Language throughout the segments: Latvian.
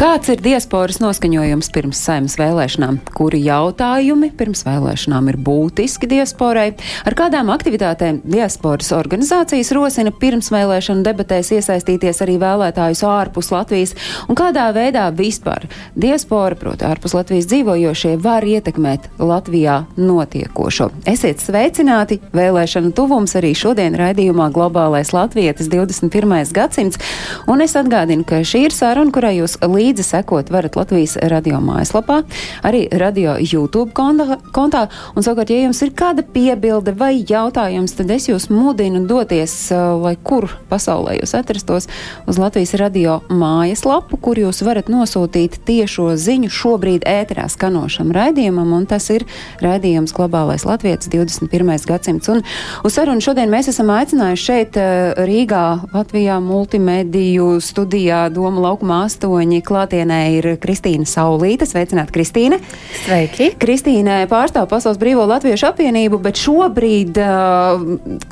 Kāds ir diasporas noskaņojums pirms saimnes vēlēšanām? Kuri jautājumi pirms vēlēšanām ir būtiski diasporai? Ar kādām aktivitātēm diasporas organizācijas rosina pirms vēlēšanu debatēs iesaistīties arī vēlētājus ārpus Latvijas? Un kādā veidā vispār diaspora, proti ārpus Latvijas dzīvojošie, var ietekmēt Latvijā notiekošo? Esiet sveicināti! Vēlēšana tuvums arī šodien raidījumā Globālais Latvietis 21. gadsimts. Un es atgādinu, ka šī ir saruna, kurai jūs līdzi līdzi sekot varat Latvijas radio mājaslapā, arī radio YouTube kontā, kontā. Un, savukārt, ja jums ir kāda piebilde vai jautājums, tad es jūs mudinu doties, lai kur pasaulē jūs atrastos, uz Latvijas radio mājaslapu, kur jūs varat nosūtīt tiešo ziņu šobrīd ēterā skanošam raidījumam, un tas ir raidījums Globālais Latvijas 21. gadsimts. Un uz sarunu šodien mēs esam aicinājuši šeit Rīgā, Latvijā multimediju studijā Doma laukuma 8 klātienē ir Kristīna Saulīte. Sveicināta, Kristīne! Sveiki! Kristīne pārstāv Pasaules Brīvo Latviešu apvienību, bet šobrīd uh,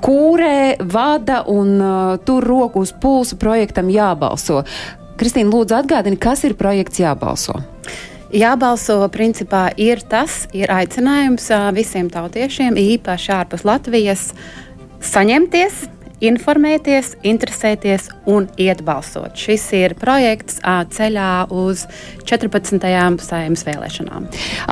kūrē, vada un uh, tur roku uz pulsu projektam jābalso. Kristīna, lūdzu atgādini, kas ir projekts jābalso? Jābalso principā ir tas, ir aicinājums uh, visiem tautiešiem, īpaši ārpus Latvijas, saņemties informēties, interesēties un iet balsot. Šis ir projekts ceļā uz 14. saimnes vēlēšanām.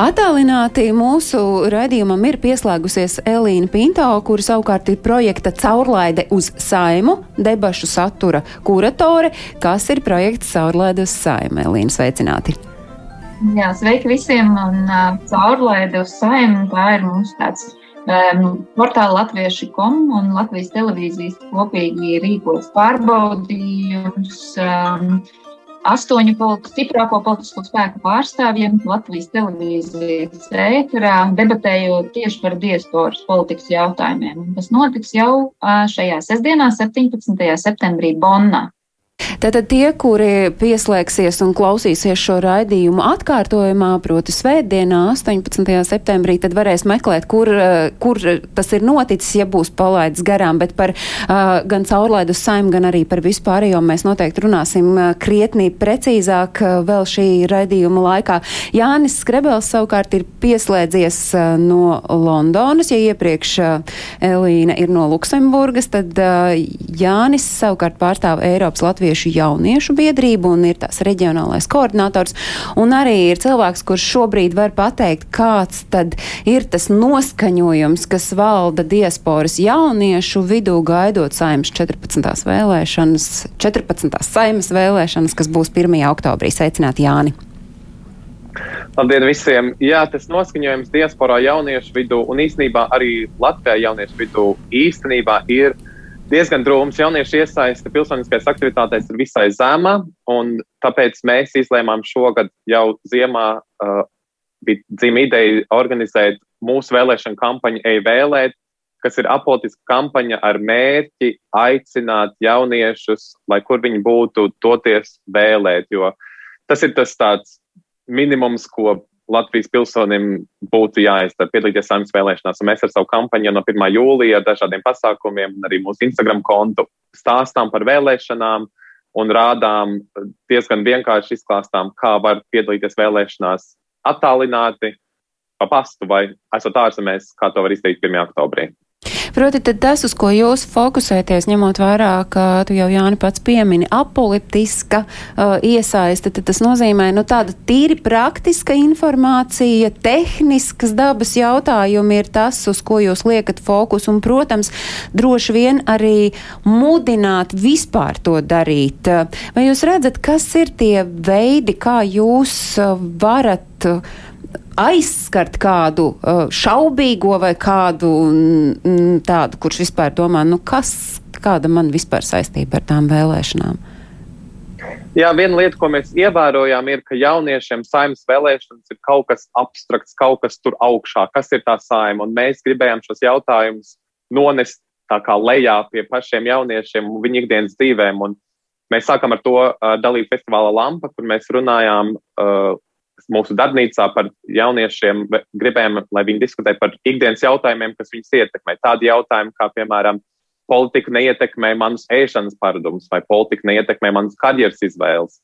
Atālināti mūsu raidījumam ir pieslēgusies Elīna Pinto, kura savukārt ir projekta caurlaide uz saimu, debašu satura kuratore. Kas ir projekts caurlaide uz saimu? Elīna, sveicināti! Jā, sveiki visiem! Un uh, caurlaide uz saimu tā ir mums tāds Um, portāla Latviešu komu un Latvijas televīzijas kopīgi rīkos pārbaudījumus um, astoņu politi stiprāko politisko spēku pārstāvjiem Latvijas televīzijas ēterā, debatējot tieši par diasporas politikas jautājumiem. Tas notiks jau šajā sestdienā, 17. septembrī Bonnā. Tātad tie, kuri pieslēgsies un klausīsies šo raidījumu atkārtojumā, proti svētdienā, 18. septembrī, tad varēs meklēt, kur, eh, kur tas ir noticis, ja būs palaids garām, bet par uh, gan caurlaidu saim, gan arī par vispārējo mēs noteikti runāsim uh, krietnī precīzāk vēl šī raidījuma laikā. Jānis Skrebels savukārt ir pieslēdzies uh, no Londonas, ja iepriekš uh, Elīna ir no Luksemburgas, tad uh, Jānis savukārt pārstāv Eiropas Latviešu Latviešu jauniešu biedrību un ir tās reģionālais koordinators. Un arī ir cilvēks, kurš šobrīd var pateikt, kāds tad ir tas noskaņojums, kas valda diasporas jauniešu vidū gaidot saimnes 14. vēlēšanas, 14. saimas vēlēšanas, kas būs 1. oktobrī. Sveicināt Jāni! Labdien visiem! Jā, tas noskaņojums diasporā jauniešu vidū un īstenībā arī Latvijā jauniešu vidū īstenībā ir diezgan drūms. Jauniešu iesaiste pilsoniskajās aktivitātēs ir visai zema, un tāpēc mēs izlēmām šogad jau ziemā uh, bija dzimta ideja organizēt mūsu vēlēšanu kampaņu e-vēlēt, kas ir apolitiska kampaņa ar mērķi aicināt jauniešus, lai kur viņi būtu, doties vēlēt. Jo tas ir tas minimums, ko Latvijas pilsonim būtu jāizdara piedalīties saimnes vēlēšanās. Un mēs ar savu kampaņu no 1. jūlija ar dažādiem pasākumiem un arī mūsu Instagram kontu stāstām par vēlēšanām un rādām diezgan vienkārši izklāstām, kā var piedalīties vēlēšanās attālināti, pa pastu vai esot ārzemēs, kā to var izdarīt 1. oktobrī. Proti, tas, uz ko jūs fokusēties, ņemot vērā, ka tu jau Jāni pats piemini apolitiska uh, iesaiste, tad tas nozīmē, nu, tāda tīri praktiska informācija, tehniskas dabas jautājumi ir tas, uz ko jūs liekat fokus, un, protams, droši vien arī mudināt vispār to darīt. Vai jūs redzat, kas ir tie veidi, kā jūs uh, varat uh, aizskart kādu uh, šaubīgo vai kādu tādu, kurš vispār domā, nu kas, kāda man vispār saistība ar tām vēlēšanām? Jā, viena lieta, ko mēs ievērojām, ir, ka jauniešiem saimnes vēlēšanas ir kaut kas abstrakts, kaut kas tur augšā, kas ir tā saima. Un mēs gribējām šos jautājumus nonest tā kā lejā pie pašiem jauniešiem un viņu ikdienas dzīvēm. Un mēs sākam ar to uh, dalību festivāla lampa, kur mēs runājām uh, mūsu darbnīcā par jauniešiem, gribējām, lai viņi diskutē par ikdienas jautājumiem, kas viņus ietekmē. Tādi jautājumi, kā piemēram, politika neietekmē manus ēšanas paradumus, vai politika neietekmē manas karjeras izvēles.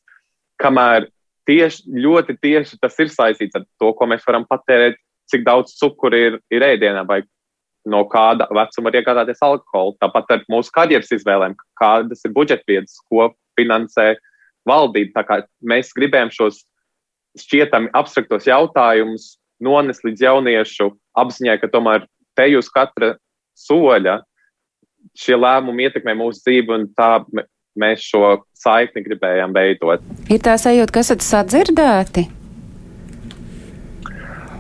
Kamēr tieši, ļoti tieši tas ir saistīts ar to, ko mēs varam patērēt, cik daudz cukuru ir, ir ēdienā, vai no kāda vecuma var iegādāties alkoholu. Tāpat ar mūsu karjeras izvēlēm, kādas ir budžetvietas, ko finansē valdība. Mēs gribējām šos šķietami abstraktos jautājumus nonest līdz jauniešu apziņai, ka tomēr te jūs katra soļa šie lēmumi ietekmē mūsu dzīvi un tā mēs šo saikni gribējām veidot. Ir tā sajūta, ka esat sadzirdēti?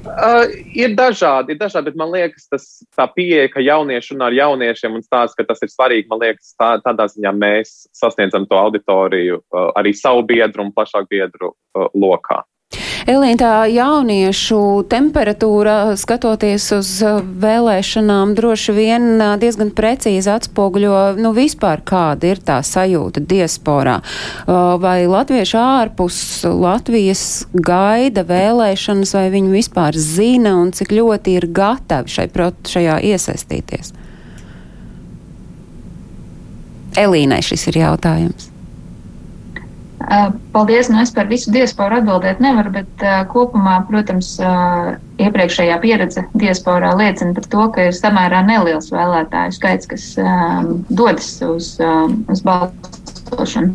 Uh, ir dažādi, ir dažādi, bet man liekas, tas tā pieeja, ka jaunieši runā ar jauniešiem un stāsta, ka tas ir svarīgi. Man liekas, tā, tādā ziņā mēs sasniedzam to auditoriju uh, arī savu biedru un plašāku biedru uh, lokā. Elīna, jauniešu temperatūra, skatoties uz uh, vēlēšanām, droši vien uh, diezgan precīzi atspoguļo, nu, vispār kāda ir tā sajūta diasporā. Uh, vai latvieši ārpus Latvijas gaida vēlēšanas, vai viņi vispār zina un cik ļoti ir gatavi šai, šajā iesaistīties? Elīnai šis ir jautājums. Paldies, nu es par visu diasporu atbildēt nevaru, bet uh, kopumā, protams, uh, iepriekšējā pieredze diasporā liecina par to, ka ir samērā neliels vēlētāju skaits, kas um, dodas uz, um, uz balsošanu.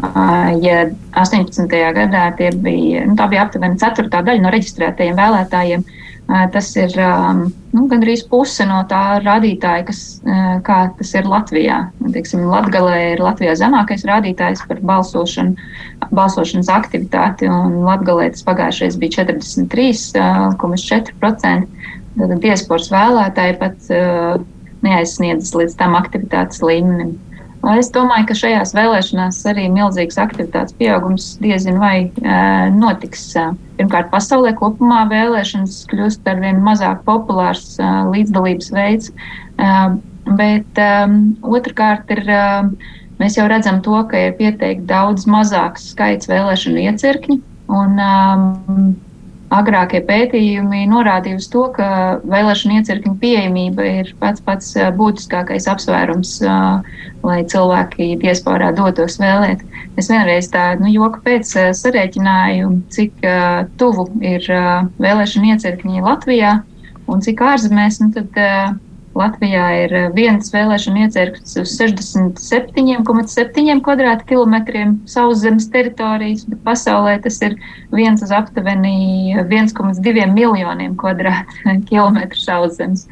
Uh, ja 18. gadā bija, nu, tā bija aptuveni ceturtā daļa no reģistrētajiem vēlētājiem, uh, Tas ir nu, gandrīz puse no tā rādītāja, kas, kā tas ir Latvijā. Teiksim, Latgalē ir Latvijā zemākais rādītājs par balsošanu, balsošanas aktivitāti, un Latgalē tas pagājušais bija 43,4%. Tad diasporas vēlētāji pat neaizsniedzas līdz tam aktivitātes līmenim. Es domāju, ka šajās vēlēšanās arī milzīgs aktivitātes pieaugums diezin vai e, notiks. Pirmkārt, pasaulē kopumā vēlēšanas kļūst ar vien mazāk populārs e, līdzdalības veids, e, bet otrkārt ir, mēs jau redzam to, ka ir pieteikti daudz mazāks skaits vēlēšanu iecirkņu. Un, agrākie pētījumi norādīja uz to, ka vēlēšana iecirkņa pieejamība ir pats pats būtiskākais apsvērums, lai cilvēki diasporā dotos vēlēt. Es vienreiz tā, nu, joka pēc sarēķināju, cik tuvu ir vēlēšana iecirkņi Latvijā un cik ārzemēs, nu, tad Latvijā ir eh, viens vēlēšana iecirknis uz 67,7 km2 sauszemes teritorijas, bet pasaulē tas ir viens uz aptuveni 1,2 miljoniem km2 sauszemes.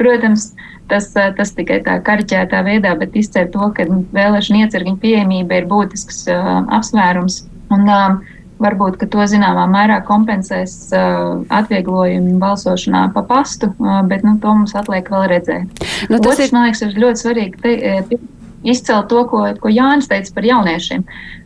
Protams, tas, eh, tas tikai tā kariķētā veidā, bet izcer to, ka vēlēšana iecirkņa pieejamība ir būtisks uh, apsvērums. Un, uh, Varbūt to zināmā mērā kompensēs uh, atvieglojumi balsošanā pa pastu, uh, bet nu, to mums atliek vēl redzēt. Nu, tas Otrs, ir... man liekas, ir ļoti svarīgi. Te, e, Izcelt to, ko, ko Jānis teica par jauniešiem.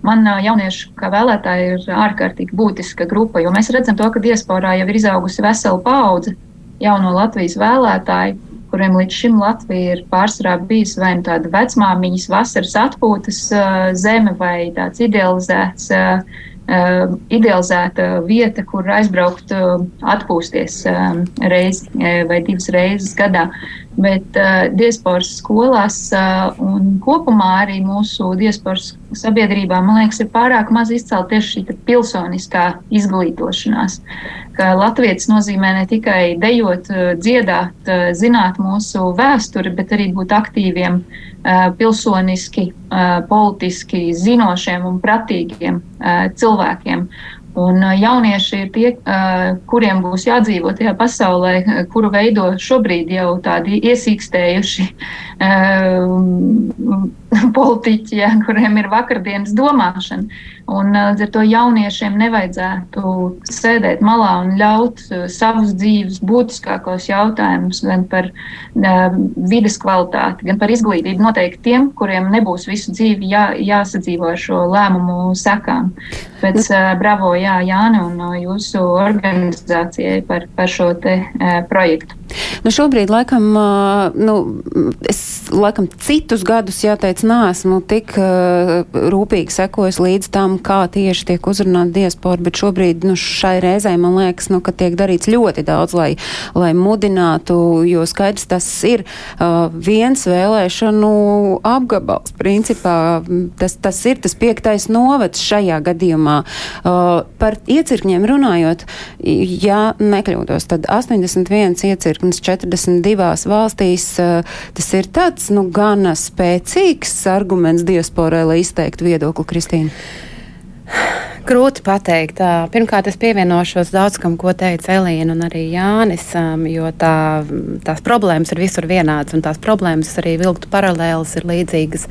Man uh, jaunieši kā vēlētāji ir ārkārtīgi būtiska grupa, jo mēs redzam to, ka diasporā jau ir izaugusi vesela paudze jauno Latvijas vēlētāju, kuriem līdz šim Latvija ir pārsvarā bijusi vai nu tāda vecmāmiņas vasaras atpūtas uh, zeme vai tāds idealizēts uh, uh, idealizēta vieta, kur aizbraukt, uh, atpūsties uh, reizi uh, vai divas reizes gadā. Bet uh, diasporas skolās uh, un kopumā arī mūsu diasporas sabiedrībā, man liekas, ir pārāk maz izcelt tieši šī pilsoniskā izglītošanās. Ka latvietis nozīmē ne tikai dejot, dziedāt, zināt mūsu vēsturi, bet arī būt aktīviem uh, pilsoniski, politiski zinošiem un pratīgiem cilvēkiem. Un jaunieši ir tie, kuriem būs jādzīvo tajā pasaulē, kuru veido šobrīd jau tādi iesīkstējuši politiķi, ja, kuriem ir vakardienas domāšana. Un līdz ar to jauniešiem nevajadzētu sēdēt malā un ļaut savus dzīves būtiskākos jautājumus gan par uh, vides kvalitāti, gan par izglītību noteikti tiem, kuriem nebūs visu dzīvi jā, jāsadzīvo ar šo lēmumu sekām. Pēc uh, bravo, jā, Jāni un jūsu organizācijai par, par šo te projektu. Nu šobrīd, laikam, nu, es laikam, citus gadus, jāteic, neesmu tik rūpīgi sekojis līdz tam, kā tieši tiek uzrunāta diaspora, bet šobrīd, nu, šai reizē man liekas, nu, ka tiek darīts ļoti daudz, lai, lai mudinātu, jo skaidrs tas ir viens vēlēšanu apgabals. Principā tas, tas ir tas piektais novads šajā gadījumā. Par iecirkņiem runājot, ja nekļūdos, tad 81 iecirknis 42 valstīs. Uh, tas ir tāds, nu, gana spēcīgs arguments diasporai, lai izteiktu viedokli, Kristīna. Grūti pateikt. Pirmkārt, es pievienošos daudz kam, ko teica Elīna un arī Jānis, jo tā, tās problēmas ir visur vienādas, un tās problēmas arī vilktu paralēlas ir līdzīgas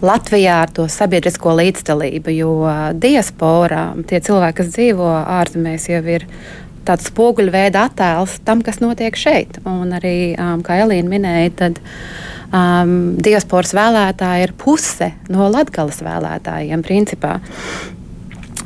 Latvijā ar to sabiedrisko līdzdalību, jo diasporā tie cilvēki, kas dzīvo ārzemēs, jau ir tāds spoguļveida attēls tam, kas notiek šeit. Un arī, um, kā Elīna minēja, tad um, diasporas vēlētāji ir puse no latgales vēlētājiem principā.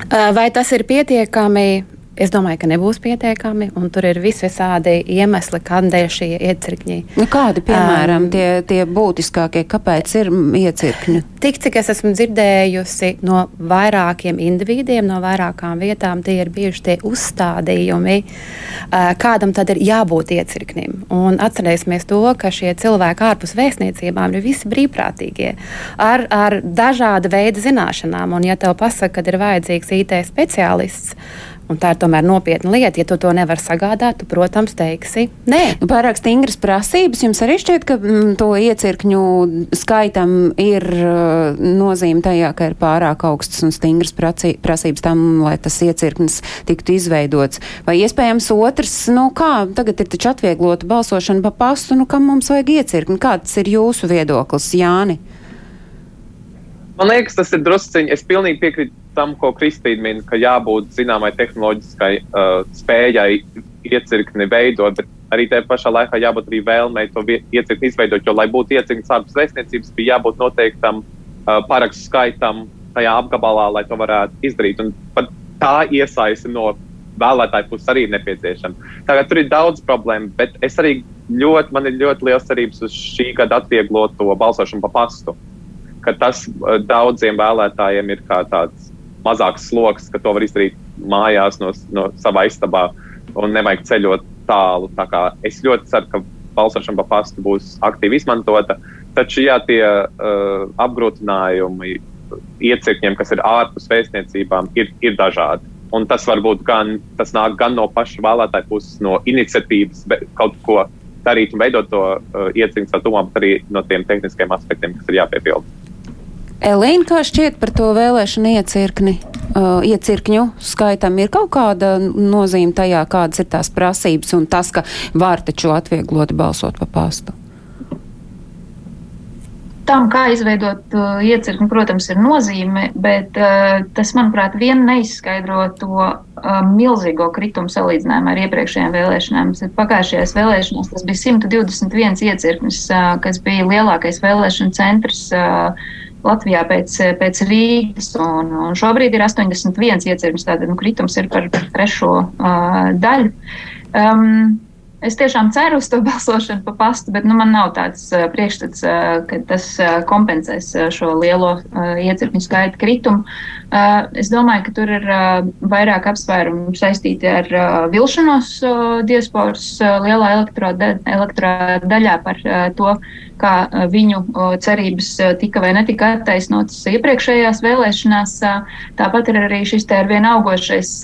Uh, vai tas ir pietiekami? Es domāju, ka nebūs pietiekami, un tur ir visvisādi iemesli, kādēļ šie iecirkņi. Nu, kādi, piemēram, um, tie, tie būtiskākie, kāpēc ir iecirkņi? Tik cik es esmu dzirdējusi no vairākiem individiem, no vairākām vietām, tie ir bijuši tie uzstādījumi, uh, kādam tad ir jābūt iecirknim. Un atcerēsimies to, ka šie cilvēki ārpus vēstniecībām ir visi brīvprātīgie, ar, ar dažāda veida zināšanām. Un, ja tev pasaka, ka ir vajadzīgs IT speciālists, Un tā ir tomēr nopietna lieta. Ja tu to nevari sagādāt, tu, protams, teiksi nē. Nu, pārāk stingras prasības. Jums arī šķiet, ka mm, to iecirkņu skaitam ir uh, nozīme tajā, ka ir pārāk augstas un stingras prasības tam, lai tas iecirknis tiktu izveidots. Vai iespējams otrs, nu kā, tagad ir taču atvieglota balsošana pa pastu, nu kam mums vajag iecirkni? Kāds ir jūsu viedoklis, Jāni? Man liekas, tas ir drusciņi. Es pilnīgi piekrītu tam, ko Kristīna min, ka jābūt zināmai tehnoloģiskai uh, spējai iecirkni veidot, bet arī tajā pašā laikā jābūt arī vēlmei to iecirkni izveidot. Jo, lai būtu iecirknis ārpus vēstniecības, bija jābūt noteiktam uh, parakstu skaitam tajā apgabalā, lai to varētu izdarīt. Un pat tā iesaiste no vēlētāju puses arī ir nepieciešama. Tagad tur ir daudz problēmu, bet es arī ļoti, man ir ļoti liels cerības uz šī gada atviegloto balsošanu pa pastu. Tas uh, daudziem vēlētājiem ir kā tāds mazāks sloks, ka to var izdarīt mājās no, no savā istabā un nevajag ceļot tālu. Tā es ļoti ceru, ka balsošana pa pastu būs aktīvi izmantota. Taču jā, tie uh, apgrūtinājumi iecirkņiem, kas ir ārpus vēstniecībām, ir, ir dažādi. Un tas var būt gan, tas nāk gan no paša vēlētāja puses, no iniciatīvas, kaut ko darīt un veidot to uh, iecirkņu satumā, bet arī no tiem tehniskiem aspektiem, kas ir jāpiepilda. Elīna, kā šķiet par to vēlēšanu iecirkni? Uh, iecirkņu skaitam ir kaut kāda nozīme tajā, kādas ir tās prasības un tas, ka var taču atviegloti balsot pa pastu. Tam, kā izveidot uh, iecirkni, protams, ir nozīme, bet uh, tas, manuprāt, vien neizskaidro to uh, milzīgo kritumu salīdzinājumu ar iepriekšējām vēlēšanām. Pagājušajās vēlēšanās tas bija 121 iecirknis, uh, kas bija lielākais vēlēšana centrs. Uh, Latvijā pēc, pēc Rīgas, un, un šobrīd ir 81 iecirknis, tātad nu, kritums ir par, trešo uh, daļu. Um, Es tiešām ceru uz to balsošanu pa pastu, bet nu, man nav tāds uh, priekšstats, uh, ka tas uh, kompensēs šo lielo iecirkņu skaitu kritumu. Es domāju, ka tur ir vairāk apsvērumu saistīti ar vilšanos diasporas lielā elektorāta daļā par to, kā viņu cerības tika vai netika attaisnotas iepriekšējās vēlēšanās. Tāpat ir arī šis te arvien augošais.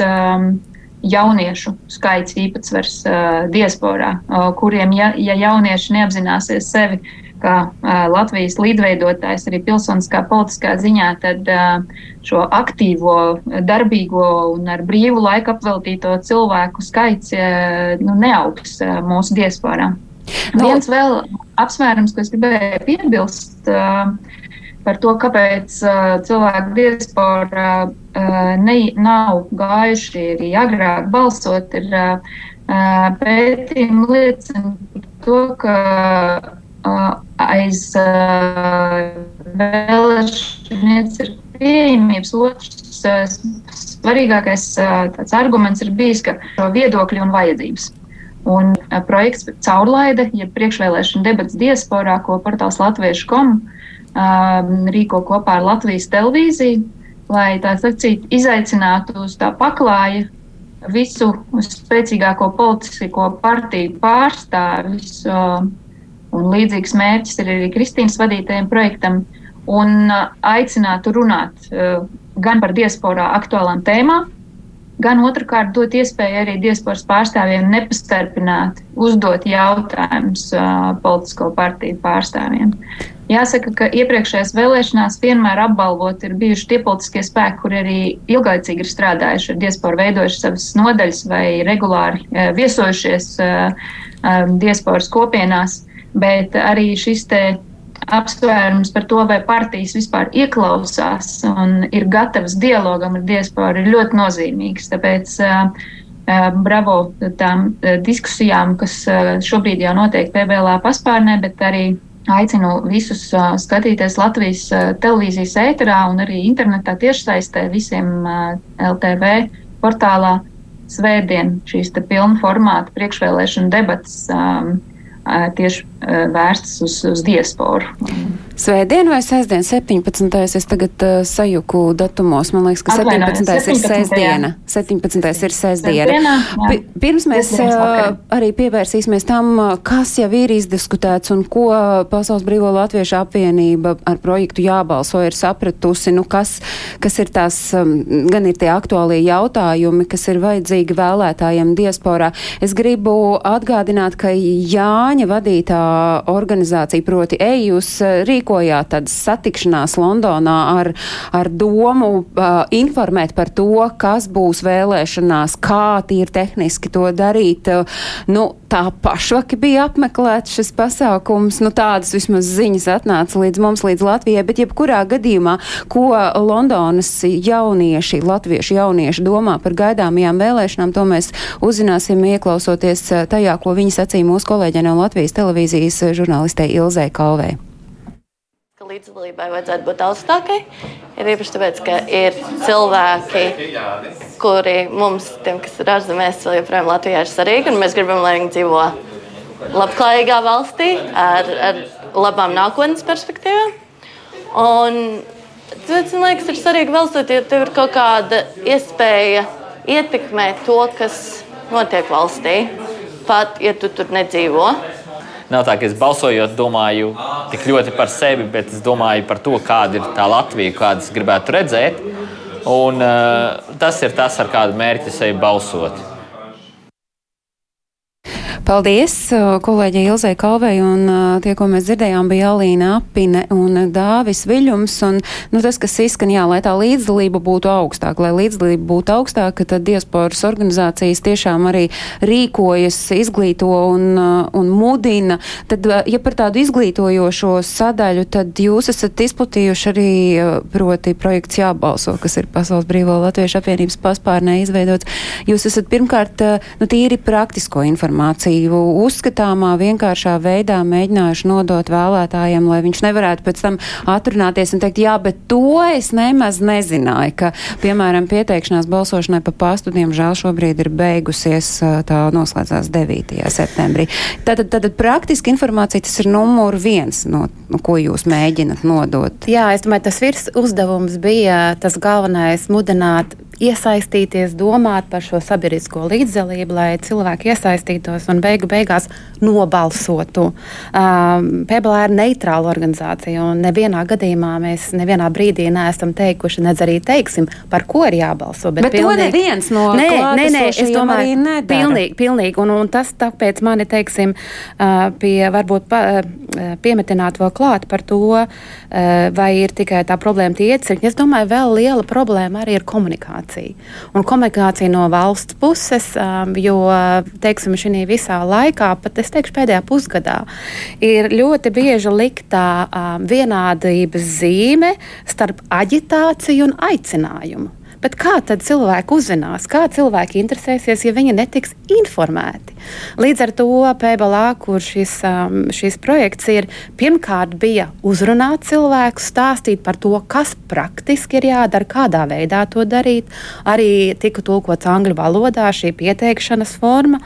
Jauniešu skaits īpatsvars uh, diasporā, uh, kuriem, ja, ja jaunieši neapzināsies sevi kā uh, Latvijas līdzveidotājs arī pilsoniskā politiskā ziņā, tad uh, šo aktīvo, darbīgo un ar brīvu laiku apveltīto cilvēku skaits uh, nu, neaugs uh, mūsu diasporā. No. Viens vēl apsvērums, ko es gribēju piebilst. Uh, par to, kāpēc uh, cilvēku diaspora uh, ne, nav gājuši arī agrāk balsot, ir uh, pētījumi liecina par to, ka uh, aiz uh, vēlēšanas ir pieejamības otrs uh, svarīgākais uh, arguments ir bijis, ka viedokļi un vajadzības. Un projekts caurlaide, ja priekšvēlēšana debats diasporā, ko portāls Latviešu komu rīko kopā ar Latvijas televīziju, lai tā sacīt, izaicinātu uz tā paklāja visu spēcīgāko politisko partiju pārstāvis. Un līdzīgs mērķis ir arī Kristīnas vadītajam projektam, un aicinātu runāt gan par diasporā aktuālām tēmām, gan otrkārt dot iespēju arī diasporas pārstāvjiem nepastarpināti uzdot jautājumus uh, politisko partiju pārstāvjiem. Jāsaka, ka iepriekšējās vēlēšanās vienmēr apbalvot ir bijuši tie politiskie spēki, kuri arī ilglaicīgi ir strādājuši ar diasporu, veidojuši savas nodaļas vai regulāri uh, viesojušies uh, diasporas kopienās, bet arī šis te apsvērums par to, vai partijas vispār ieklausās un ir gatavas dialogam ar diasporu, ir ļoti nozīmīgs. Tāpēc bravo tām diskusijām, kas šobrīd jau notiek PBLā paspārnē, bet arī aicinu visus skatīties Latvijas televīzijas ēterā un arī internetā tiešsaistē visiem LTV portālā svētdien šīs pilna formāta priekšvēlēšana debatas. Um, tieši vērstas uz, uz diasporu. Svētdien vai sestdien, 17. es tagad uh, sajuku datumos. Man liekas, ka 17. 17. ir sestdiena. 17. ir sestdiena. Pirms mēs uh, arī pievērsīsimies tam, kas jau ir izdiskutēts un ko Pasaules Brīvo Latviešu apvienība ar projektu jābalso ir sapratusi, nu kas, kas ir tās, um, gan ir tie aktuālie jautājumi, kas ir vajadzīgi vēlētājiem diasporā. Es gribu atgādināt, ka Jāņa vadītā organizācija, proti EJUS, rīko rīkojāt tādas satikšanās Londonā ar, ar domu uh, informēt par to, kas būs vēlēšanās, kā tīri tehniski to darīt. Uh, nu, tā pašvaki bija apmeklēts šis pasākums, nu tādas vismaz ziņas atnāca līdz mums, līdz Latvijai, bet jebkurā gadījumā, ko Londonas jaunieši, latviešu jaunieši domā par gaidāmajām vēlēšanām, to mēs uzzināsim ieklausoties tajā, ko viņi sacīja mūsu kolēģi no Latvijas televīzijas žurnālistei Ilzē Kalvei līdzdalībai vajadzētu būt augstākai. Ir īpaši tāpēc, ka ir cilvēki, kuri mums, tiem, kas ir ārzemēs, vēl joprojām Latvijā ir svarīgi, un mēs gribam, lai viņi dzīvo labklājīgā valstī ar, ar labām nākotnes perspektīvām. Un tas, man liekas, ir svarīgi valstot, ja tev ir kaut kāda iespēja ietekmēt to, kas notiek valstī, pat ja tu tur nedzīvo. Nav tā, ka es balsojot, domāju tik ļoti par sevi, bet es domāju par to, kāda ir tā Latvija, kādu es gribētu redzēt. Un, uh, tas ir tas, ar kādu mērķi es eju balsot. Paldies kolēģei Ilzai Kalvei, un tie, ko mēs dzirdējām, bija Alīna Apine un Dāvis Viļums. Un, nu, tas, kas izskan, jā, lai tā līdzdalība būtu augstāka, lai līdzdalība būtu augstāka, tad diasporas organizācijas tiešām arī rīkojas, izglīto un, un mudina. Tad, ja par tādu izglītojošo sadaļu, tad jūs esat izplatījuši arī proti projekts jābalso, kas ir Pasaules Brīvo Latviešu apvienības paspārnē izveidots. Jūs esat pirmkārt, nu, tīri praktisko informāciju informatīvu, uzskatāmā, vienkāršā veidā mēģinājuši nodot vēlētājiem, lai viņš nevarētu pēc tam atrunāties un teikt, jā, bet to es nemaz nezināju, ka, piemēram, pieteikšanās balsošanai pa pastu, diemžēl, šobrīd ir beigusies, tā noslēdzās 9. septembrī. Tātad, tātad praktiski informācija tas ir numur viens, no, no ko jūs mēģinat nodot. Jā, es domāju, tas virs uzdevums bija tas galvenais mudināt iesaistīties, domāt par šo sabiedrisko līdzdalību, lai cilvēki iesaistītos un beigu beigās nobalsotu. Um, PBL ir neitrāla organizācija, un nevienā gadījumā mēs nevienā brīdī neesam teikuši, nedz arī teiksim, par ko ir jābalso. Bet, bet pilnīgi, to neviens no nē, nē, nē, es domāju, nedara. pilnīgi, pilnīgi, un, un tas tāpēc mani, teiksim, pie varbūt pa, piemetināt vēl klāt par to, vai ir tikai tā problēma tie iecirkņi. Es domāju, vēl liela problēma arī ir komunikācija. Un komunikācija no valsts puses, jo teiksim, šī visā laikā, pat es teikšu, pēdējā pusgadā, ir ļoti bieži liktā um, vienādības zīme starp aģitāciju un aicinājumu. Bet kā tad cilvēki uzzinās, kā cilvēki interesēsies, ja viņi netiks informēti? Līdz ar to PBLā, kur šis, šis projekts ir, pirmkārt bija uzrunāt cilvēku, stāstīt par to, kas praktiski ir jādara, kādā veidā to darīt. Arī tika tulkots angļu valodā šī pieteikšanas forma.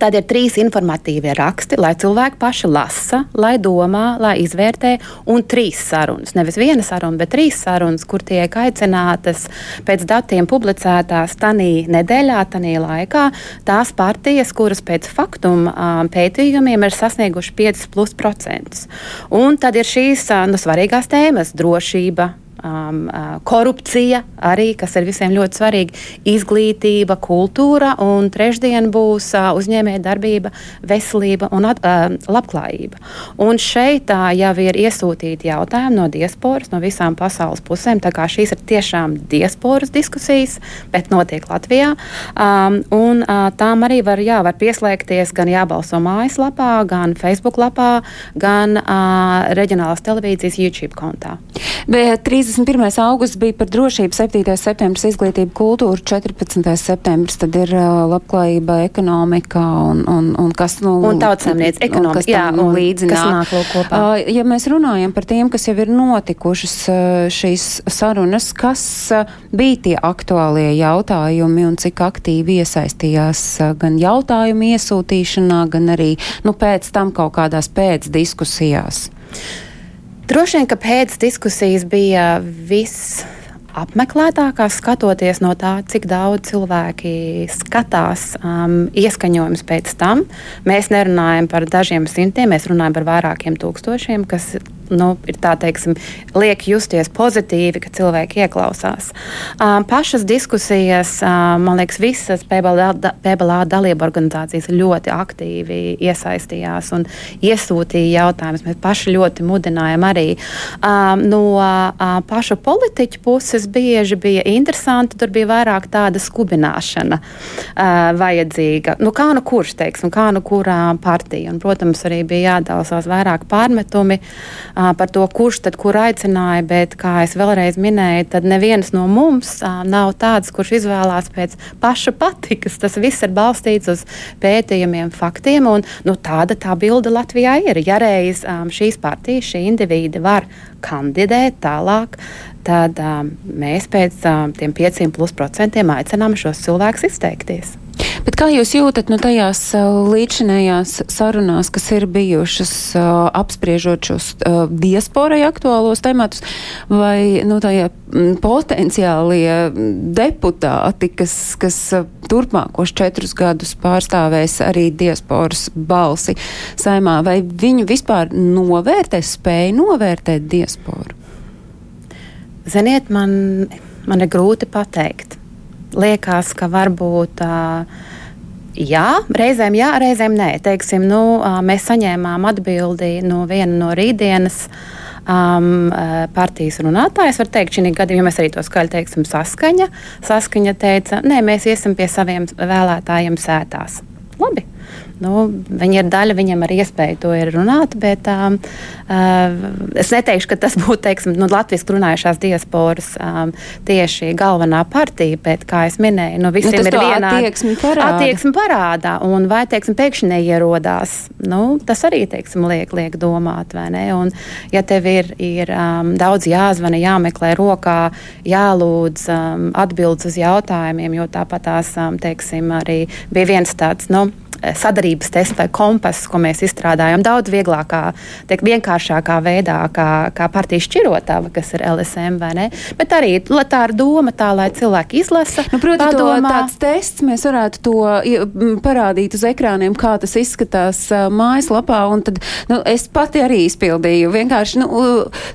Tad ir trīs informatīvie raksti, lai cilvēki paši lasa, lai domā, lai izvērtē, un trīs sarunas. Nevis viena saruna, bet trīs sarunas, kur tiek aicinātas pēc datiem publicētās tanī nedēļā, tanī laikā, tās partijas, kuras pēc faktuma um, pētījumiem ir sasnieguši 5%. Un tad ir šīs nu, svarīgās tēmas - drošība um, korupcija, arī, kas ir visiem ļoti svarīga, izglītība, kultūra, un trešdien būs uh, uzņēmēja darbība, veselība un at, uh, labklājība. Un šeit uh, jau ir iesūtīti jautājumi no diasporas, no visām pasaules pusēm. Tā kā šīs ir tiešām diasporas diskusijas, bet notiek Latvijā. Um, un uh, tām arī var, jā, var pieslēgties gan jābalso mājaslapā, gan Facebook lapā, gan uh, reģionālās televīzijas YouTube kontā. Bet 31. augusts bija par drošību, 7. septembris izglītība, kultūra, 14. septembris tad ir uh, labklājība, ekonomika un, un, un kas nu. Un tautsēmniec, ekonomika, kas jā, un līdzi nāk kopā. Uh, ja mēs runājam par tiem, kas jau ir notikušas uh, šīs sarunas, kas uh, bija tie aktuālie jautājumi un cik aktīvi iesaistījās uh, gan jautājumu iesūtīšanā, gan arī nu, pēc tam kaut kādās pēcdiskusijās? Droši vien, ka pēc diskusijas bija viss apmeklētākās, skatoties no tā, cik daudz cilvēki skatās, um, ieskaņojums pēc tam. Mēs nerunājam par dažiem simtiem, mēs runājam par vairākiem tūkstošiem, kas nu, ir tā teiksim, liek justies pozitīvi, ka cilvēki ieklausās. Um, pašas diskusijas, um, man liekas, visas PBLA dalība organizācijas ļoti aktīvi iesaistījās un iesūtīja jautājumus. Mēs paši ļoti mudinājām arī um, no uh, pašu politiķu puses bieži bija interesanti. Tur bija vairāk tāda skubināšana uh, vajadzīga. Nu, kā nu kurš, teiksim, kā nu kurā partija. Un, protams, arī bija jādalās vairāk pārmetumi par to, kurš tad kur aicināja, bet, kā es vēlreiz minēju, tad neviens no mums nav tāds, kurš izvēlās pēc paša patikas. Tas viss ir balstīts uz pētījumiem, faktiem, un nu, tāda tā bilde Latvijā ir. Ja reiz šīs partijas, šī indivīdi var kandidēt tālāk, tad mēs pēc tiem 5% aicinām šos cilvēkus izteikties. Bet kā jūs jūtat no tajās līdzinējās sarunās, kas ir bijušas apspriežot šos diasporai aktuālos tematus, vai nu, tajā potenciālie deputāti, kas, kas turpmākos četrus gadus pārstāvēs arī diasporas balsi saimā, vai viņi vispār novērtē, spēja novērtēt diasporu? Ziniet, man, man ir grūti pateikt. Liekas, ka varbūt. Jā, reizēm jā, reizēm nē. Teiksim, nu, mēs saņēmām atbildi no viena no rītdienas um, partijas runātājas. Var teikt, šī gadījumā mēs arī to skaļi teiksim, saskaņa. Saskaņa teica, nē, mēs iesim pie saviem vēlētājiem sētās. Labi. Nu, viņi ir daļa, viņam ir iespēja to ir runāt, bet um, uh, es neteikšu, ka tas būtu teiksim, nu, Latvijas runājušās diasporas um, tieši galvenā partija, bet, kā jau minēju, nu, visiem nu, ir viena attieksme parāda. attieksme parādā. Un vai teiksim, pēkšņi neierodās, nu, tas arī teiksim, liek, liek domāt. Un, ja tev ir, ir um, daudz jāzvana, jāmeklē rokā, jālūdz um, atbildes uz jautājumiem, jo tāpat tās um, teiksim, arī bija viens tāds. Nu, sadarības tests vai kompass, ko mēs izstrādājam daudz vieglākā, tiek vienkāršākā veidā, kā, kā partijas šķirotava, kas ir LSM vai ne. Bet arī tā ir doma tā, lai cilvēki izlasa. Nu, proti, padomā. to tāds tests mēs varētu to parādīt uz ekrāniem, kā tas izskatās uh, mājaslapā. Tad, nu, es pati arī izpildīju. Vienkārši, nu,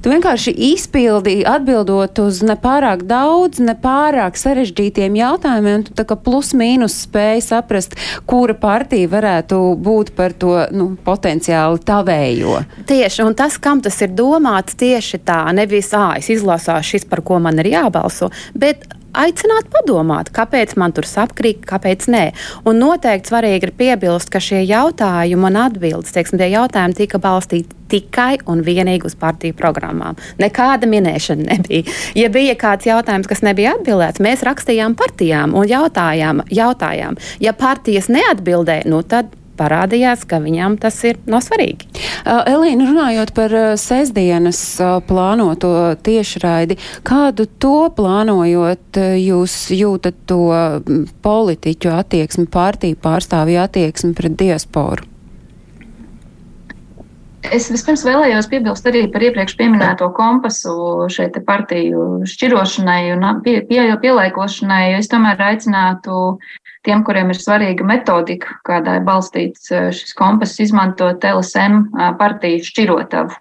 tu vienkārši izpildīji atbildot uz nepārāk daudz, nepārāk sarežģītiem jautājumiem. Tu tā kā plus mīnus spēji saprast, kura partija partija varētu būt par to nu, potenciāli tavējo. Tieši, un tas, kam tas ir domāts, tieši tā, nevis, ah, es izlasāšu šis, par ko man ir jābalso, bet aicināt padomāt, kāpēc man tur sakrīt, kāpēc nē. Un noteikti svarīgi ir piebilst, ka šie jautājumi un atbildes, teiksim, tie jautājumi tika balstīti tikai un vienīgi uz partiju programmām. Nekāda minēšana nebija. Ja bija kāds jautājums, kas nebija atbildēts, mēs rakstījām partijām un jautājām, jautājām. ja partijas neatbildēja, nu tad parādījās, ka viņām tas ir no svarīgi. Uh, Elīna, runājot par uh, sestdienas uh, plānoto tiešraidi, kādu to plānojot, jūs jūtat to politiķu attieksmi, partiju pārstāvju attieksmi pret diasporu? Es vispirms vēlējos piebilst arī par iepriekš minēto kompasu šeit partiju šķirošanai un pie, pie, pielaikošanai. Es tomēr aicinātu tiem, kuriem ir svarīga metodika, kādā ir balstīts šis kompass, izmantot LSM partiju šķirotavu,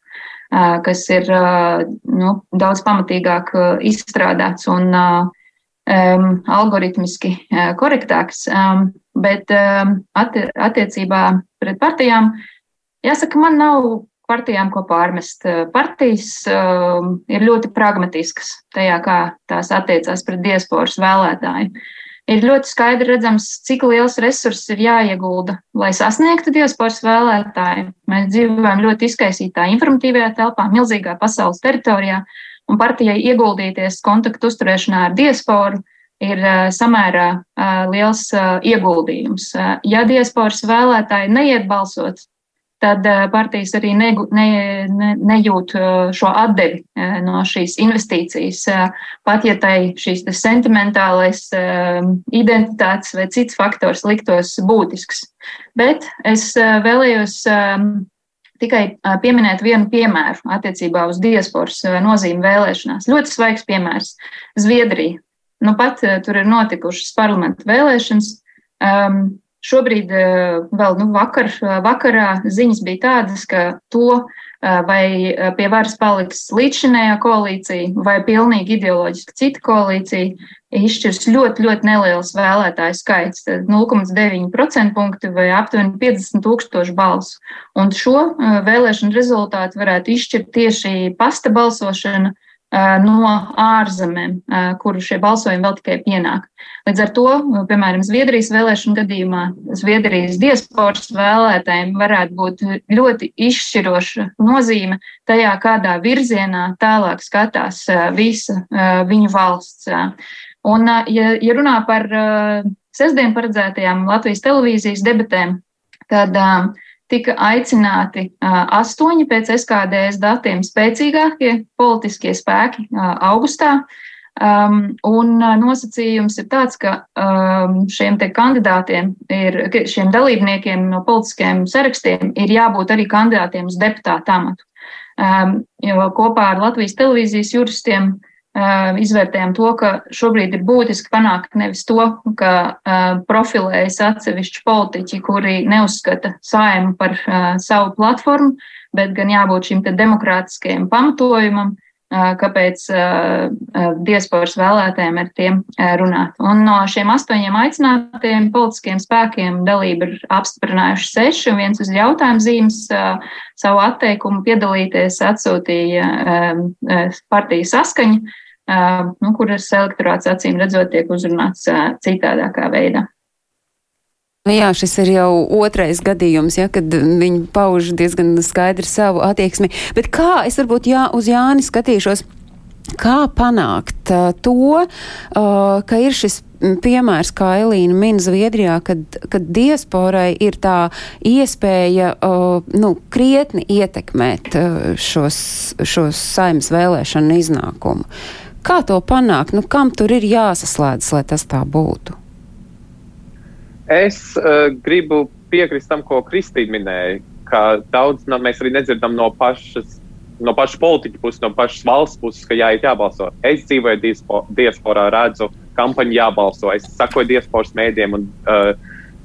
kas ir nu, daudz pamatīgāk izstrādāts un um, algoritmiski korektāks. Um, bet um, attiecībā pret partijām Jāsaka, man nav partijām ko pārmest. Partijas uh, ir ļoti pragmatiskas tajā, kā tās attiecās pret diasporas vēlētāju. Ir ļoti skaidri redzams, cik liels resurss ir jāiegulda, lai sasniegtu diasporas vēlētāju. Mēs dzīvojam ļoti izkaisītā informatīvajā telpā, milzīgā pasaules teritorijā, un partijai ieguldīties kontaktu uzturēšanā ar diasporu ir uh, samērā uh, liels uh, ieguldījums. Ja diasporas vēlētāji neiet balsot, tad eh, partijas arī ne, ne, ne, nejūt eh, šo atdevi eh, no šīs investīcijas. Pat ja tai šīs sentimentālais identitātes vai cits faktors liktos būtisks. Bet es vēlējos tikai pieminēt vienu piemēru attiecībā uz diasporas nozīmi vēlēšanās. Ļoti svaigs piemērs - Zviedrija. Nu, pat tur ir notikušas parlamentu vēlēšanas. Um, Šobrīd eh, vēl nu, vakar, vakarā ziņas bija tādas, ka to, eh, vai eh, pie varas paliks līdzšinējā koalīcija vai pilnīgi ideoloģiski cita koalīcija, izšķirs ļoti, ļoti neliels vēlētāju skaits - 0,9% punkti vai aptuveni 50 tūkstoši balsu. Un šo vēlēšanu rezultātu varētu izšķirt tieši pasta balsošana no ārzemēm, kuru šie balsojumi vēl tikai pienāk. Līdz ar to, piemēram, Zviedrijas vēlēšanu gadījumā, Zviedrijas diasporas vēlētājiem varētu būt ļoti izšķiroša nozīme tajā, kādā virzienā tālāk skatās visa viņu valsts. Un, ja, ja runā par sestdien paredzētajām Latvijas televīzijas debatēm, tad uh, tika aicināti astoņi pēc SKDS datiem spēcīgākie politiskie spēki augustā. Um, un nosacījums ir tāds, ka um, šiem te kandidātiem, ir, šiem dalībniekiem no politiskiem sarakstiem ir jābūt arī kandidātiem uz deputātu amatu. Um, jo kopā ar Latvijas televīzijas juristiem izvērtējam to, ka šobrīd ir būtiski panākt nevis to, ka profilējas atsevišķi politiķi, kuri neuzskata saimu par savu platformu, bet gan jābūt šim demokrātiskajam pamatojumam, kāpēc diasporas vēlētājiem ar tiem runāt. Un no šiem astoņiem aicinātajiem politiskiem spēkiem dalību ir apstiprinājuši seši, un viens uz jautājumu zīmes savu atteikumu piedalīties atsūtīja partija saskaņa nu, kuras elektorāts acīm redzot tiek uzrunāts citādākā veidā. Nu jā, šis ir jau otrais gadījums, ja, kad viņi pauž diezgan skaidri savu attieksmi. Bet kā es varbūt jā, uz Jāni skatīšos, kā panākt uh, to, uh, ka ir šis piemērs, kā Elīna min Zviedrijā, kad, kad diasporai ir tā iespēja uh, nu, krietni ietekmēt uh, šos, šos saimnes vēlēšanu iznākumu. Kā to panākt? Nu, kam tur ir jāsaslēdz, lai tas tā būtu? Es uh, gribu piekrist tam, ko Kristīna minēja, ka daudz no, mēs arī nedzirdam no pašas. No pašas politiķa puses, no pašas valsts puses, ka jāiet jābalso. Es dzīvoju diasporā, redzu kampaņu jābalso. Es sakoju diasporas mēdiem, un uh,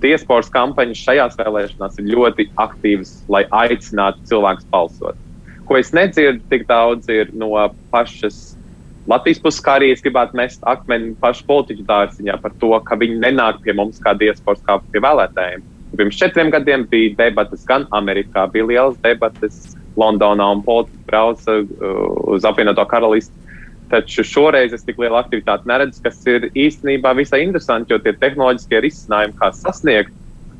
diasporas kampaņas šajās vēlēšanās ir ļoti aktīvas, lai aicinātu cilvēkus balsot. Ko es nedzirdu tik daudz, ir no pašas Latvijas puses, kā arī es gribētu mest akmeni pašu politiķu dārziņā par to, ka viņi nenāk pie mums kā diasporas, kā pie vēlētājiem. Pirms četriem gadiem bija debatas gan Amerikā, bija lielas debatas Londonā un politiķi brauca uh, uz apvienoto karalisti. Taču šoreiz es tik lielu aktivitāti neredzu, kas ir īstenībā visai interesanti, jo tie tehnoloģiskie risinājumi, kā sasniegt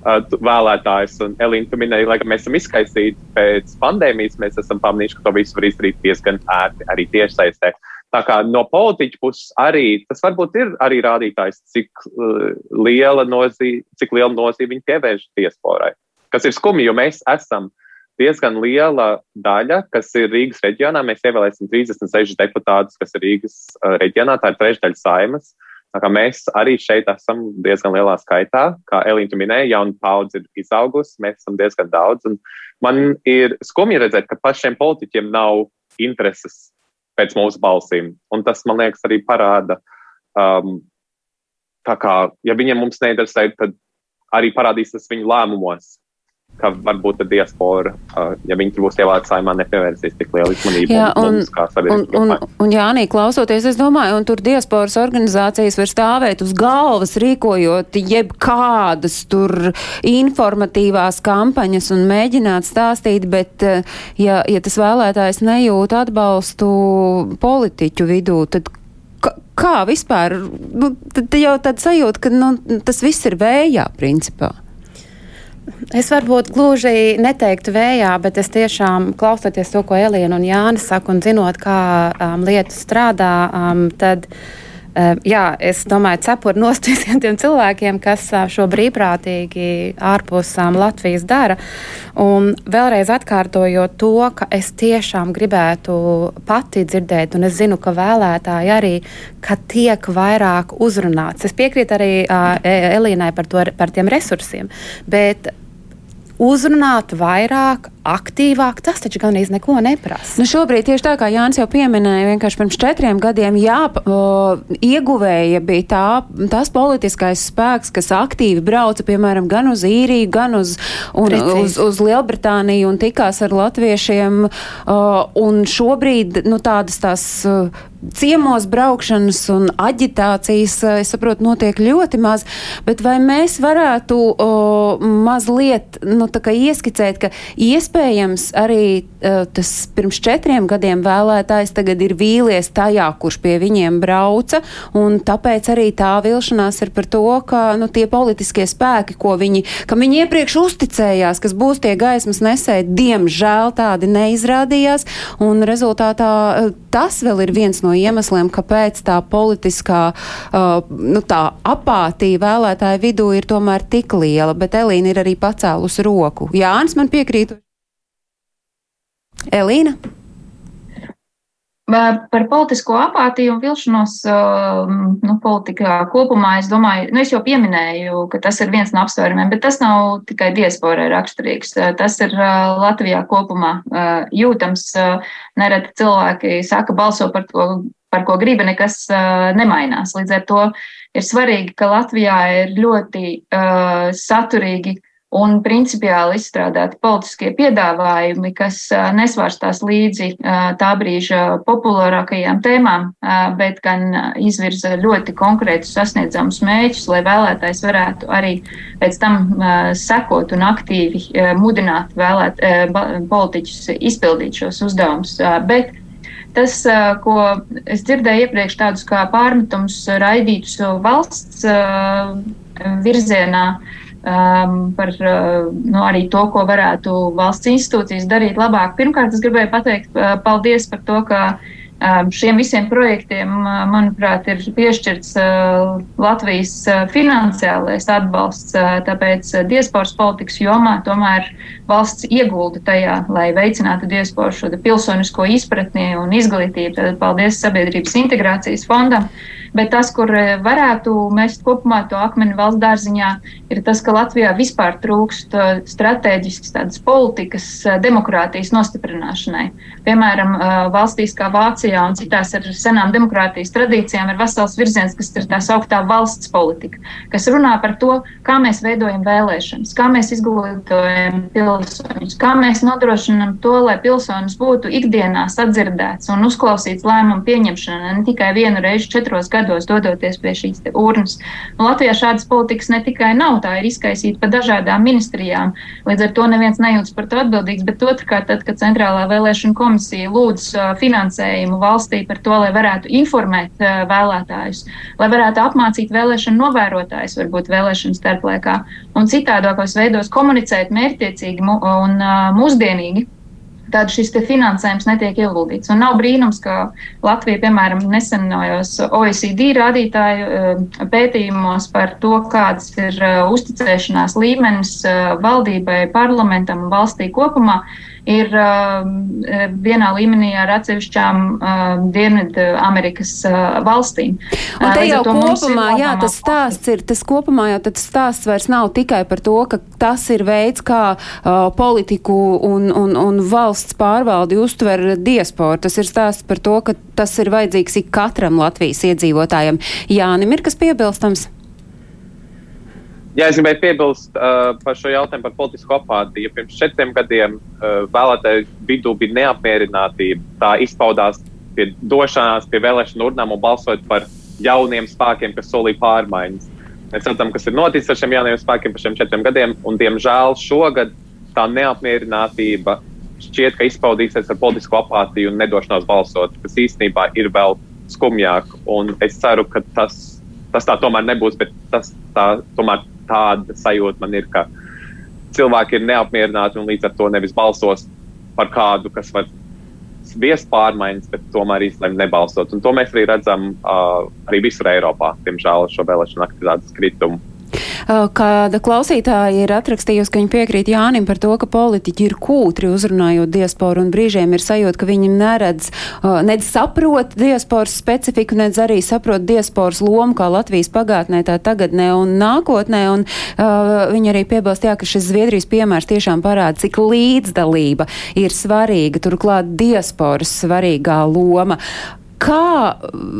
uh, vēlētājus, un Elīna, tu minēji, lai mēs esam izkaisīti pēc pandēmijas, mēs esam pamanījuši, ka to visu var izdarīt diezgan ērti arī tiešsaistē. Uh, Tā kā no politiķa puses arī tas varbūt ir arī rādītājs, cik uh, liela nozīme, cik liela nozīme viņi pievērš diasporai. kas ir skumji, jo mēs esam diezgan liela daļa, kas ir Rīgas reģionā. Mēs ievēlēsim 36 deputātus, kas ir Rīgas uh, reģionā, tā ir trešdaļa saimas. Mēs arī šeit esam diezgan lielā skaitā, kā Elīna minēja, jauna paudze ir izaugusi, mēs esam diezgan daudz. Man ir skumji redzēt, ka pašiem politiķiem nav intereses pēc mūsu balsīm. Un tas, man liekas, arī parāda, um, kā, ja viņiem mums neinteresē, tad arī parādīs tas viņu lēmumos, ka varbūt diaspora, ja viņi būs ievēlēti saimā, nepievērsīs tik lielu uzmanību Jā, un, mums un, sabiedrībai. un, un Jānī, klausoties, es domāju, un tur diasporas organizācijas var stāvēt uz galvas, rīkojot jebkādas tur informatīvās kampaņas un mēģināt stāstīt, bet ja, ja tas vēlētājs nejūt atbalstu politiķu vidū, tad kā vispār, nu, tad jau tad sajūta, ka nu, tas viss ir vējā principā. Es varbūt gluži neteiktu vējā, bet es tiešām klausoties to, ko Elīna un Jānis saka, un zinot, kā um, lietas strādā, um, tad. Uh, jā, es domāju, cepuri nost visiem tiem cilvēkiem, kas šo brīvprātīgi ārpus Latvijas dara. Un vēlreiz atkārtojot to, ka es tiešām gribētu pati dzirdēt, un es zinu, ka vēlētāji arī, ka tiek vairāk uzrunāts. Es piekrītu arī uh, Elīnai par, to, par tiem resursiem, bet uzrunāt vairāk, aktīvāk, tas taču gan īsti neko neprasa. Nu šobrīd tieši tā kā Jānis jau pieminēja, vienkārši pirms četriem gadiem jā, o, ieguvēja bija tā, tas politiskais spēks, kas aktīvi brauca, piemēram, gan uz īriju, gan uz, un, uz, uz Lielbritāniju un tikās ar latviešiem. O, un šobrīd, nu tādas tās ciemos braukšanas un aģitācijas, es saprotu, notiek ļoti maz, bet vai mēs varētu o, mazliet, nu, ieskicēt, ka iespējams arī uh, tas pirms četriem gadiem vēlētājs tagad ir vīlies tajā, kurš pie viņiem brauca, un tāpēc arī tā vilšanās ir par to, ka nu, tie politiskie spēki, ko viņi, kam viņi iepriekš uzticējās, kas būs tie gaismas nesēji, diemžēl tādi neizrādījās, un rezultātā uh, tas vēl ir viens no iemesliem, kāpēc tā politiskā uh, nu, tā apātija vēlētāju vidū ir tomēr tik liela, bet Elīna ir arī pacēlus roku. Jānis man piekrīt. Elīna? Par politisko apātiju un vilšanos nu, politikā kopumā es domāju, nu, es jau pieminēju, ka tas ir viens no apsvērumiem, bet tas nav tikai diasporai raksturīgs. Tas ir Latvijā kopumā jūtams. Nereti cilvēki saka, balso par to, par ko griba, nekas nemainās. Līdz ar to ir svarīgi, ka Latvijā ir ļoti saturīgi un principiāli izstrādāti politiskie piedāvājumi, kas nesvārstās līdzi tā brīža populārākajām tēmām, bet gan izvirza ļoti konkrētus sasniedzamus mēģus, lai vēlētājs varētu arī pēc tam sekot un aktīvi mudināt vēlēt, politiķus izpildīt šos uzdevumus. Bet tas, ko es dzirdēju iepriekš, tādus kā pārmetums raidītus valsts virzienā, um, par uh, nu, arī to, ko varētu valsts institūcijas darīt labāk. Pirmkārt, es gribēju pateikt uh, paldies par to, ka um, šiem visiem projektiem, uh, manuprāt, ir piešķirts uh, Latvijas uh, finansiālais atbalsts, uh, tāpēc diasporas politikas jomā tomēr valsts iegulda tajā, lai veicinātu diasporu šo pilsonisko izpratni un izglītību. Tad paldies Sabiedrības integrācijas fondam. Bet tas, kur varētu mest kopumā to akmeni valsts dārziņā, ir tas, ka Latvijā vispār trūkst strateģiskas tādas politikas demokrātijas nostiprināšanai. Piemēram, valstīs kā Vācijā un citās ar senām demokrātijas tradīcijām ir vesels virziens, kas ir tā sauktā valsts politika, kas runā par to, kā mēs veidojam vēlēšanas, kā mēs izglītojam pilsoņus, kā mēs nodrošinam to, lai pilsonis būtu ikdienā sadzirdēts un uzklausīts lēmumu pieņemšanā ne tikai vienu reizi četros gados dodoties pie šīs urnas. Un Latvijā šādas politikas ne tikai nav, tā ir izkaisīta pa dažādām ministrijām. Līdz ar to neviens nejūtas par to atbildīgs, bet otrkārt, tad, kad Centrālā vēlēšana komisija lūdz finansējumu valstī par to, lai varētu informēt vēlētājus, lai varētu apmācīt vēlēšanu novērotājus, varbūt vēlēšanu starplaikā un citādākos veidos komunicēt mērķtiecīgi un mūsdienīgi tad šis finansējums netiek ieguldīts. Un nav brīnums, ka Latvija, piemēram, nesenojos OECD rādītāju pētījumos par to, kāds ir uzticēšanās līmenis valdībai, parlamentam un valstī kopumā ir uh, vienā līmenī ar atsevišķām uh, Dienvidu Amerikas uh, valstīm. Un te jau kopumā, jā, tas stāsts ir, tas kopumā jau tas stāsts vairs nav tikai par to, ka tas ir veids, kā uh, politiku un, un, un valsts pārvaldi uztver diasporu. Tas ir stāsts par to, ka tas ir vajadzīgs ik katram Latvijas iedzīvotājam. Jānim ir kas piebilstams? Jā, es gribēju piebilst uh, par šo jautājumu par politisko apātiju. Pirms četriem gadiem uh, vēlētāju vidū bija neapmierinātība. Tā izpaudās pie došanās pie vēlēšanu urnām un balsot par jauniem spēkiem, kas solīja pārmaiņas. Mēs redzam, kas ir noticis ar šiem jaunajiem spēkiem par šiem četriem gadiem, un diemžēl šogad tā neapmierinātība šķiet, ka izpaudīsies ar politisko apātiju un nedošanos balsot, kas īstenībā ir vēl skumjāk. Un es ceru, ka tas, tas tā tomēr nebūs, bet tas tā tomēr tāda sajūta man ir, ka cilvēki ir neapmierināti un līdz ar to nevis balsos par kādu, kas var viest pārmaiņas, bet tomēr īstenībā nebalsot. Un to mēs arī redzam uh, arī visur Eiropā, diemžēl, šo vēlēšanu aktivitātes kritumu. Uh, kāda klausītāja ir atrakstījusi, ka viņa piekrīt Jānim par to, ka politiķi ir kūtri uzrunājot diasporu un brīžiem ir sajūta, ka viņi neredz, uh, nedz saprot diasporas specifiku, nedz arī saprot diasporas lomu kā Latvijas pagātnē, tā tagadnē un nākotnē. Un uh, viņi arī piebilst, jā, ka šis Zviedrijas piemērs tiešām parāda, cik līdzdalība ir svarīga, turklāt diasporas svarīgā loma. Kā,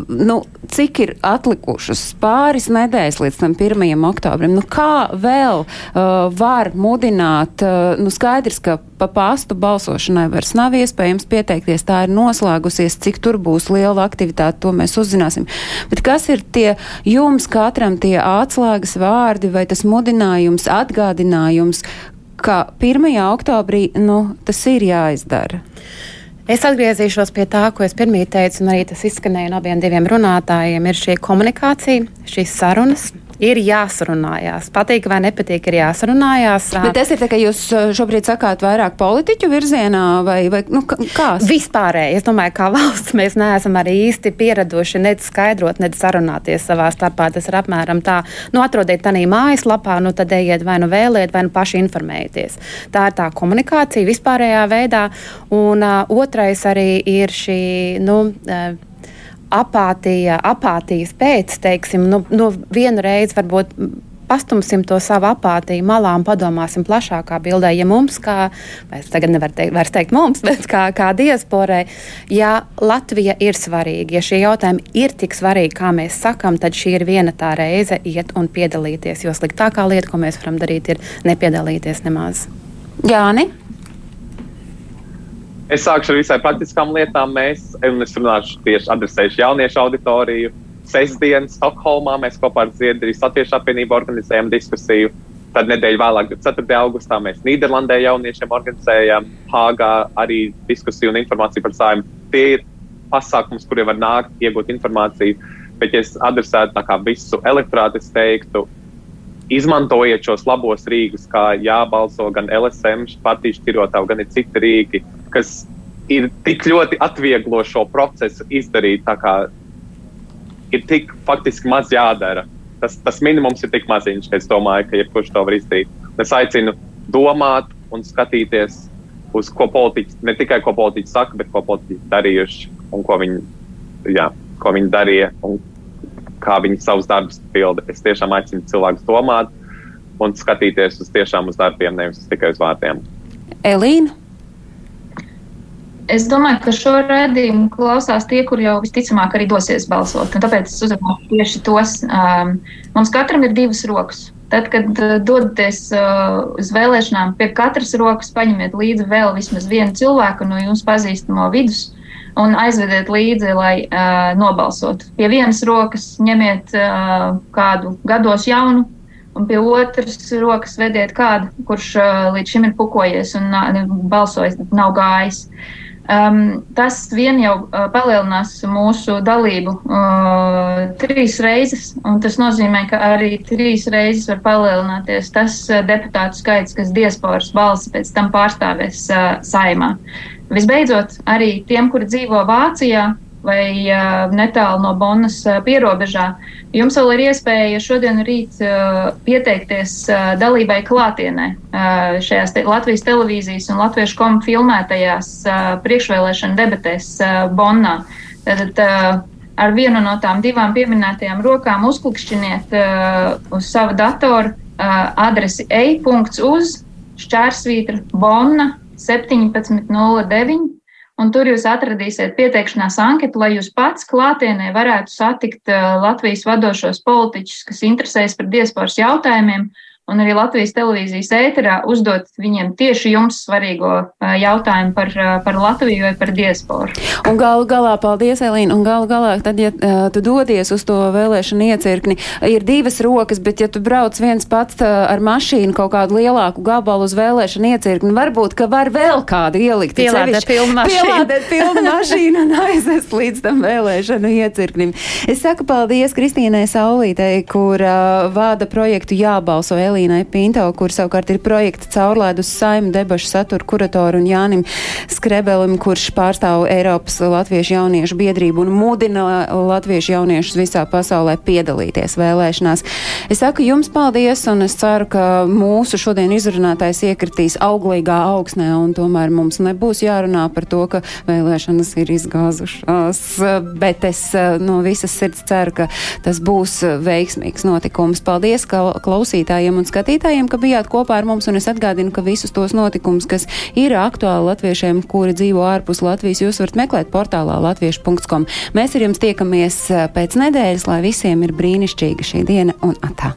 nu, cik ir atlikušas pāris nedēļas līdz tam 1. oktobrim? Nu, kā vēl uh, var mudināt? Uh, nu, skaidrs, ka pa pastu balsošanai vairs nav iespējams pieteikties. Tā ir noslēgusies, cik tur būs liela aktivitāte, to mēs uzzināsim. Bet kas ir tie jums katram tie atslēgas vārdi vai tas mudinājums, atgādinājums, ka 1. oktobrī nu, tas ir jāizdara? Es atgriezīšos pie tā, ko es pirmie teicu, un arī tas izskanēja no abiem runātājiem. Ir šī komunikācija, šīs sarunas, ir jāsarunājās. Patīk vai nepatīk, ir jāsarunājās. Bet tas ir tā, ka jūs šobrīd sakāt vairāk politiķu virzienā vai, vai nu, kā? Vispārēji, es domāju, kā valsts mēs neesam arī īsti pieraduši nec skaidrot, nec sarunāties savā starpā. Tas ir apmēram tā, nu atrodiet tanī mājaslapā, nu tad ejiet vai nu vēliet, vai nu paši informējieties. Tā ir tā komunikācija vispārējā veidā. Un uh, otrais arī ir šī, nu, uh, apātija, apātijas pēc, teiksim, nu, nu vienu reizi varbūt pastumsim to savu apātiju malā un padomāsim plašākā bildē. Ja mums, kā, es tagad nevaru teikt, vairs teikt mums, bet kā, kā diasporai, ja Latvija ir svarīga, ja šie jautājumi ir tik svarīgi, kā mēs sakam, tad šī ir viena tā reize iet un piedalīties. Jo sliktākā lieta, ko mēs varam darīt, ir nepiedalīties nemaz. Jāni? Es sākšu ar visai praktiskām lietām. Mēs, un es runāšu tieši adresēšu jauniešu auditoriju. Sestdien Stokholmā mēs kopā ar Zviedrijas Latviešu apvienību organizējam diskusiju. Tad nedēļu vēlāk, 4. augustā, mēs Nīderlandē jauniešiem organizējam Hāgā arī diskusiju un informāciju par sājumiem. Tie ir pasākums, kuriem var nākt, iegūt informāciju. Bet, ja es adresētu visu elektorātu, es teiktu, izmantojiet šos labos rīkus, kā jābalso gan LSM, partiju šķirotāju, gan ir citi rīki, kas ir tik ļoti atvieglo šo procesu izdarīt. Ir tik faktiski maz jādara. Tas, tas minimums ir tik maziņš, ka es domāju, ka jebkurš to var izdarīt. Es aicinu domāt un skatīties uz ko politiķi, ne tikai ko politiķi saka, bet ko politiķi darījuši un ko viņi, jā, ko viņi darīja un kā viņi savus darbus pilda. Es tiešām aicinu cilvēkus domāt un skatīties uz tiešām uz darbiem, nevis tikai uz vārdiem. Elīna? Es domāju, ka šo redzējumu klausās tie, kur jau visticamāk arī dosies balsot. Un tāpēc es uzrunāju tieši tos. Um, mums katram ir divas rokas. Tad, kad uh, dodaties uh, uz vēlēšanām, pie katras rokas paņemiet līdzi vēl vismaz vienu cilvēku no jums pazīstamo vidus un aizvediet līdzi, lai uh, nobalsotu. Pie vienas rokas ņemiet uh, kādu gados jaunu, un pie otras rokas vediet kādu, kurš uh, līdz šim ir pukojies un uh, balsojis, nav gājis. Um, tas vien jau uh, palielinās mūsu dalību uh, trīs reizes, un tas nozīmē, ka arī trīs reizes var palielināties tas uh, deputātu skaits, kas diasporas balsi pēc tam pārstāvēs uh, saimā. Visbeidzot, arī tiem, kuri dzīvo Vācijā, vai netālu no Bonas pierobežā. Jums vēl ir iespēja šodien rīt pieteikties dalībai klātienē šajās te Latvijas televīzijas un Latviešu komu filmētajās priekšvēlēšana debatēs Bonnā. Tad, ar vienu no tām divām pieminētajām rokām uzklikšķiniet uz sava datora adresi e-punkts šķērsvītra Bonna 1709 Un tur jūs atradīsiet pieteikšanās anketu, lai jūs pats klātienē varētu satikt uh, Latvijas vadošos politiķus, kas interesējas par diasporas jautājumiem, un arī Latvijas televīzijas ēterā uzdot viņiem tieši jums svarīgo jautājumu par, par Latviju vai par diasporu. Un galu galā, paldies, Elīna, un galu galā, tad, ja tu dodies uz to vēlēšanu iecirkni, ir divas rokas, bet ja tu brauc viens pats ar mašīnu kaut kādu lielāku gabalu uz vēlēšanu iecirkni, varbūt, ka var vēl kādu ielikt. Pielādēt pilnu mašīnu. Pielādēt pilnu mašīnu un aizvest līdz tam vēlēšanu iecirknim. Es saku paldies Kristīnai Saulītei, kur uh, vāda projektu jābalso. Elīnai Pinto, kur savukārt ir projekta caurlaidus saimu debašu satura kuratoru un Jānim Skrebelim, kurš pārstāv Eiropas Latviešu jauniešu biedrību un mudina latviešu jauniešus visā pasaulē piedalīties vēlēšanās. Es saku jums paldies un es ceru, ka mūsu šodien izrunātais iekritīs auglīgā augsnē un tomēr mums nebūs jārunā par to, ka vēlēšanas ir izgāzušās. Bet es no visas sirds ceru, ka tas būs veiksmīgs notikums. Paldies klausītājiem un skatītājiem, ka bijāt kopā ar mums, un es atgādinu, ka visus tos notikumus, kas ir aktuāli latviešiem, kuri dzīvo ārpus Latvijas, jūs varat meklēt portālā latviešu.com. Mēs ar jums tiekamies eh, pēc nedēļas, lai visiem ir brīnišķīga šī diena un atā.